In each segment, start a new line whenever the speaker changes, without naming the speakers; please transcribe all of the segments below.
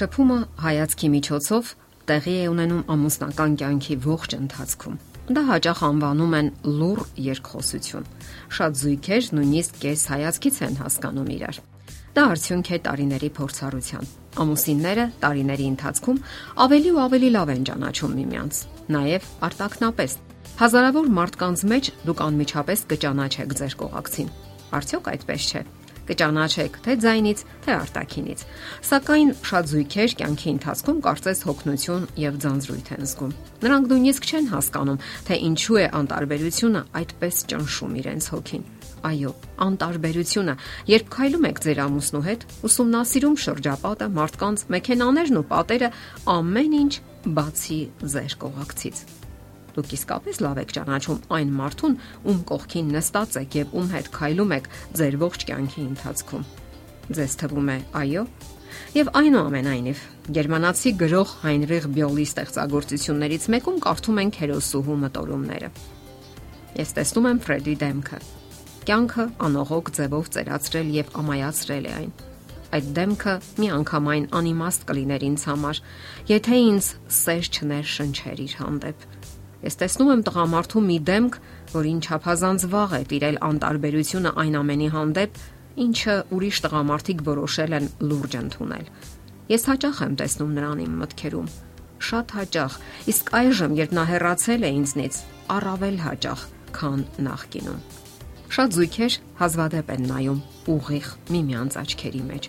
Շփումը հայացքի միջոցով տեղի է ունենում ամուսնական կյանքի ողջ ընթացքում։ Դա հաճախ անվանում են լուր երկխոսություն։ Շատ զույգեր նույնիսկ կես հայացքից են հասկանում իրար։ Դա արդյունք է տարիների փորձառության։ Ամուսինները տարիների ընթացքում ավելի ու ավելի լավ են ճանաչում միմյանց, նաև արտակնապես։ Հազարավոր մարդկանց մեջ դուք անմիջապես կճանաչեք ձեր կողակցին։ Արդյոք այդպես չէ՞ կճանաչեք թե ձայնից, թե արտաքինից։ Սակայն շատ զույգեր կյանքի ընթացքում կարծես հոգնություն եւ ձանձրույթ են զգում։ Նրանք նույնիսկ չեն հասկանում, թե ինչու է անտարբերությունը այդպես ճնշում իրենց հոգին։ Այո, անտարբերությունը, երբ քայլում եք ձեր ամուսնու հետ, ուսումնասիրում շրջապատը, մարդկանց, մեքենաներն ու պատերը, ամեն ինչ բացի ձեր կողակցից Դուք իսկապես լավ եք ճանաչում այն մարդուն, ում կողքին նստած եք եւ ում հետ քայլում եք ձեր ողջ կյանքի ընթացքում։ Ձեզ թվում է, այո։ Եվ այնուամենայնիվ, գերմանացի գրող Հայնրիխ Բյոլի ստեղծագործություններից մեկում կարդում ենք հերոսուհու մտորումները։ Ես տեսնում եմ Ֆրեդի դեմքը։ Կյանքը անողոք ձևով ծերացրել եւ ամայացրել է այն այդ դեմքը մի անգամայն անիմաստ կլիներ ինձ համար, եթե ինձ սեր չներ շնչեր իր հանդեպ։ Ես տեսնում եմ տղամարդու մի դեմք, որին չափազանց վաղ է տիրել անտարբերությունը այն ամենի հանդեպ, ինչը ուրիշ տղամարդիկ որոշել են լուրջ ընդունել։ Ես հաճախ եմ տեսնում նրան իմ մտքերում, շատ հաճախ, իսկ այժմ, երբ նա հեռացել է ինձնից, առավել հաճախ, քան նախկինում։ Շատ զույգեր հազվադեպ են նայում ուղիղ միմյանց աչքերի մեջ։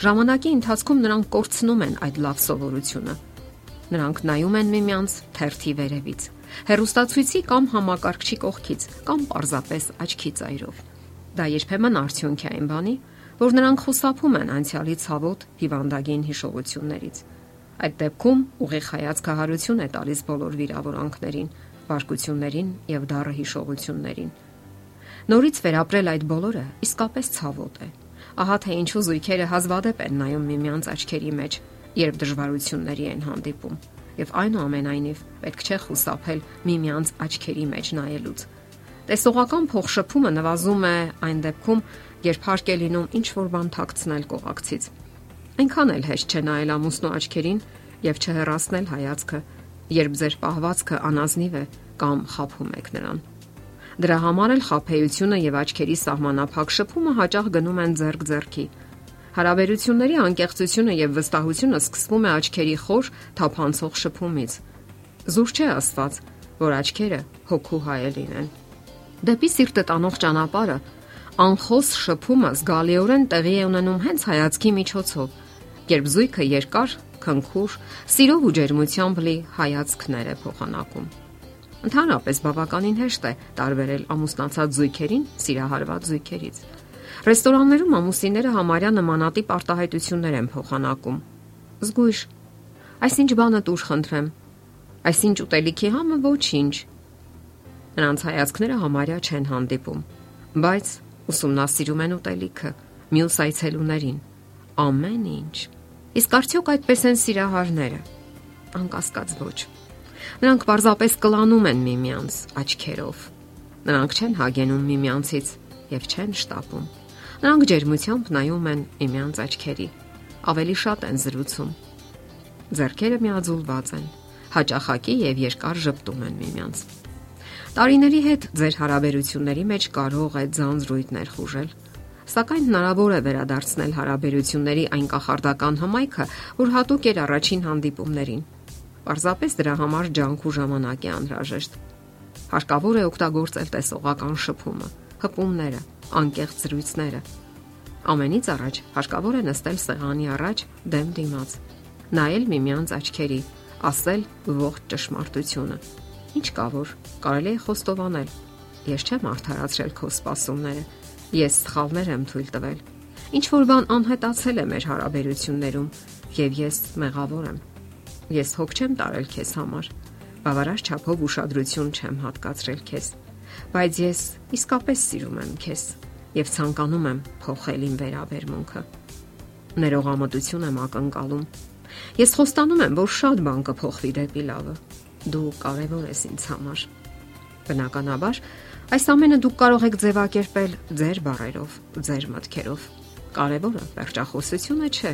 Ժամանակի ընթացքում նրանք կորցնում են այդ լավ սովորությունը։ Նրանք նայում են միմյանց թերթի վերևից հերոստացույցի կամ համակարգչի կողքից կամ պարզապես աչքի ծայրով։ Դա երբեմն արդյունք է այն բանի, որ նրանք խուսափում են անցյալի ցավոտ հիվանդագին հիշողություններից։ Այդ դեպքում ուղիղ հայացքահարություն է տալիս բոլոր վիրավորանքներին, վարկություններին եւ դառը հիշողություններին։ Նորից վերապրել այդ բոլորը իսկապես ցավոտ է։ Ահա թե ինչու զույգերը հազվադեպ են նայում միմյանց աչքերի մեջ, երբ դժվարությունների են հանդիպում եւ այնուամենայնիվ պետք չէ խուսափել միմյանց աչքերի մեջ նայելուց։ Տեսողական փոխշփումը նվազում է այն դեպքում, երբ հարկ է լինում ինչ որ բան թաքցնել կողակցից։ Այնքան էլ հեշտ չէ նայել ամուսնու աչքերին եւ չհեռացնել հայացքը, երբ ձեր պահվածքը անազնիվ է կամ խափում եք նրան։ Դրա համար էլ խափեությունը եւ աչքերի սահմանափակ շփումը հաճախ գնում են ձերք ձերքի, Հարաբերությունների անկեղծությունը եւ վստահությունը սկսվում է աչքերի խոր թափանցող շփումից։ Զուր չէ աստված, որ աչքերը հոգու հայել լինեն։ Դեպի սիրտը տանող ճանապարհը անխոս շփումը զգալիորեն տեղի է ունենում հենց հայացքի միջոցով, երբ զույգը երկար, քնքուր, սիրով ու ջերմությամբ լի հայացքներ է փոխանակում։ Ընդհանրապես բավականին հեշտ է տարբերել ամուսնացած զույգերին սիրահարված զույգերից։ Ռեստորաններում ամուսինները համարյա նմանատիպ արտահայտություններ են փոխանակում։ Զգույշ։ Այսինչ բանը դուր խնդրեմ։ Այսինչ ուտելիքի համը ոչինչ։ Նրանց հայացքները համարյա չեն հանդիպում, բայց ուսումնասիրում են ուտելիքը, մյուս այցելուներին, ամեն ինչ։ Իսկ արդյոք այդպես են սիրահարները։ Անկասկած ոչ։ Նրանք պարզապես կլանում են միմյանց աչքերով։ Նրանք չեն հագենում միմյանցից եւ չեն շտապում։ Նրանք ջերմությամբ նայում են իմյանց աչքերի, ավելի շատ են զրուցում։ Ձերքերը միաձուլված են, հաճախակի եւ երկար ճպտում են միմյանց։ Տարիների հետ ձեր հարաբերությունների մեջ կարող է ձանձրույթներ խուժել, սակայն հնարավոր է վերադարձնել հարաբերությունների այն կախարդական հմայքը, որ հատուկ էր առաջին հանդիպումներին։ Պարզապես դրա համար ջանք ու ժամանակ է անհրաժեշտ։ Հարկավոր է օգտագործել տեսողական շփումը, հպումները, անկեղծ զրույցները։ Ամենից առաջ հարկավոր է նստել սեղանի առաջ դեմ դիմաց, նայել միմյանց աչքերի, ասել ողջ ճշմարտությունը։ Ինչ կա որ կարելի է խոստովանել։ Ես չեմ արդարացրել քո սպասումները։ Ես սխալներ եմ թույլ տվել։ Ինչ որ բան անհետացել է մեր հարաբերություններում եւ ես մեղավոր եմ։ Ես հոգ չեմ տարել քեզ համար։ Բավարար չափով ուշադրություն չեմ հատկացրել քեզ բայց ես իսկապես սիրում եմ քեզ եւ ցանկանում եմ փոխել իմ վերաբերմունքը։ Ներողամտություն եմ ակնկալում։ Ես խոստանում եմ, որ շատ բան կփոխվի դեպի լավը։ Դու կարևոր ես ինձ համար։ Բնականաբար, այս ամենը դուք կարող եք ձևակերպել ձեր բարերով, ձեր մտքերով։ Կարևորը վերջախոսությունը չէ,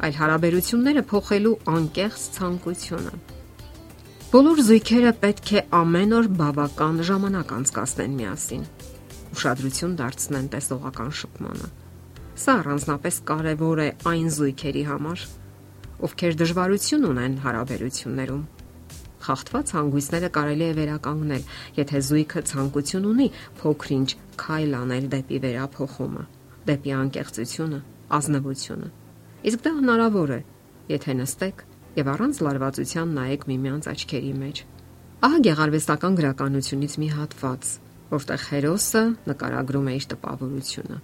այլ հարաբերությունները փոխելու անկեղծ ցանկությունը։ Բոլոր զույգերը պետք է ամեն օր բավական ժամանակ անցկасնեն միասին։ Ուշադրություն դարձնեն տեսողական շփմանը։ Սա առանձնապես կարևոր է այն զույգերի համար, ովքեր դժվարություն ունեն հարաբերություններում Խախտված հանգույցները կարելի է վերականգնել, եթե զույգը ցանկություն ունի փոքրինչ քայլ անել դեպի վերափոխումը, դեպի անկեղծությունը, ազնվությունը։ Իսկ դա հնարավոր է, եթե նստեք եւ առանց լարվածության նայեք միմյանց աչքերի մեջ։ Ահա գեղարվեստական գրականությունից մի հատված, որտեղ հերոսը նկարագրում է իր տպավորությունը։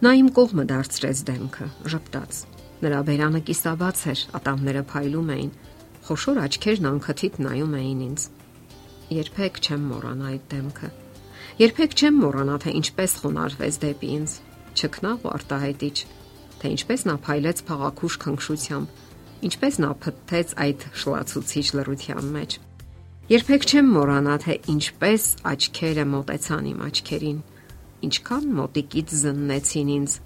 Նա իմ կողմը դարձրեց դեմքը, ժպտաց։ Նրա բերանը կիսաբաց էր, ատամները փայլում էին, Խոշոր աչքերն անքթիթ նայում էին ինձ։ Երբեք չեմ մոռանա այդ դեմքը։ Երբեք չեմ մոռանա թե ինչպես խոնարհվեց դեպի ինձ, չքնաղ ու արտահայտիչ, թե ինչպես նա փայլեց փաղաքուշ քնքշությամբ, ինչպես նա փթթեց այդ շլացուցիչ լրության մեջ։ Երբեք չեմ մոռանա թե ինչպես աչքերը մոտեցան իմ աչքերին, ինչքան մոտիկից զննեցին ինձ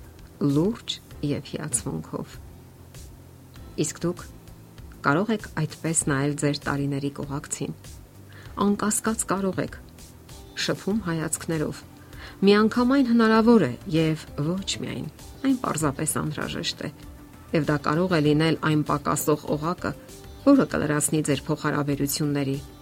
լուրջ եւ հիացմունքով։ Իսկ դուք Կարող եք այդպես նայել ձեր տարիների կողակցին։ Անկասկած կարող եք շփում հայացքներով։ Միանգամայն հնարավոր է եւ ոչ միայն այն պարզապես անհրաժեշտ է։ Եվ դա կարող է լինել այն պակասող օղակը, որը կլրացնի ձեր փոխհարաբերությունների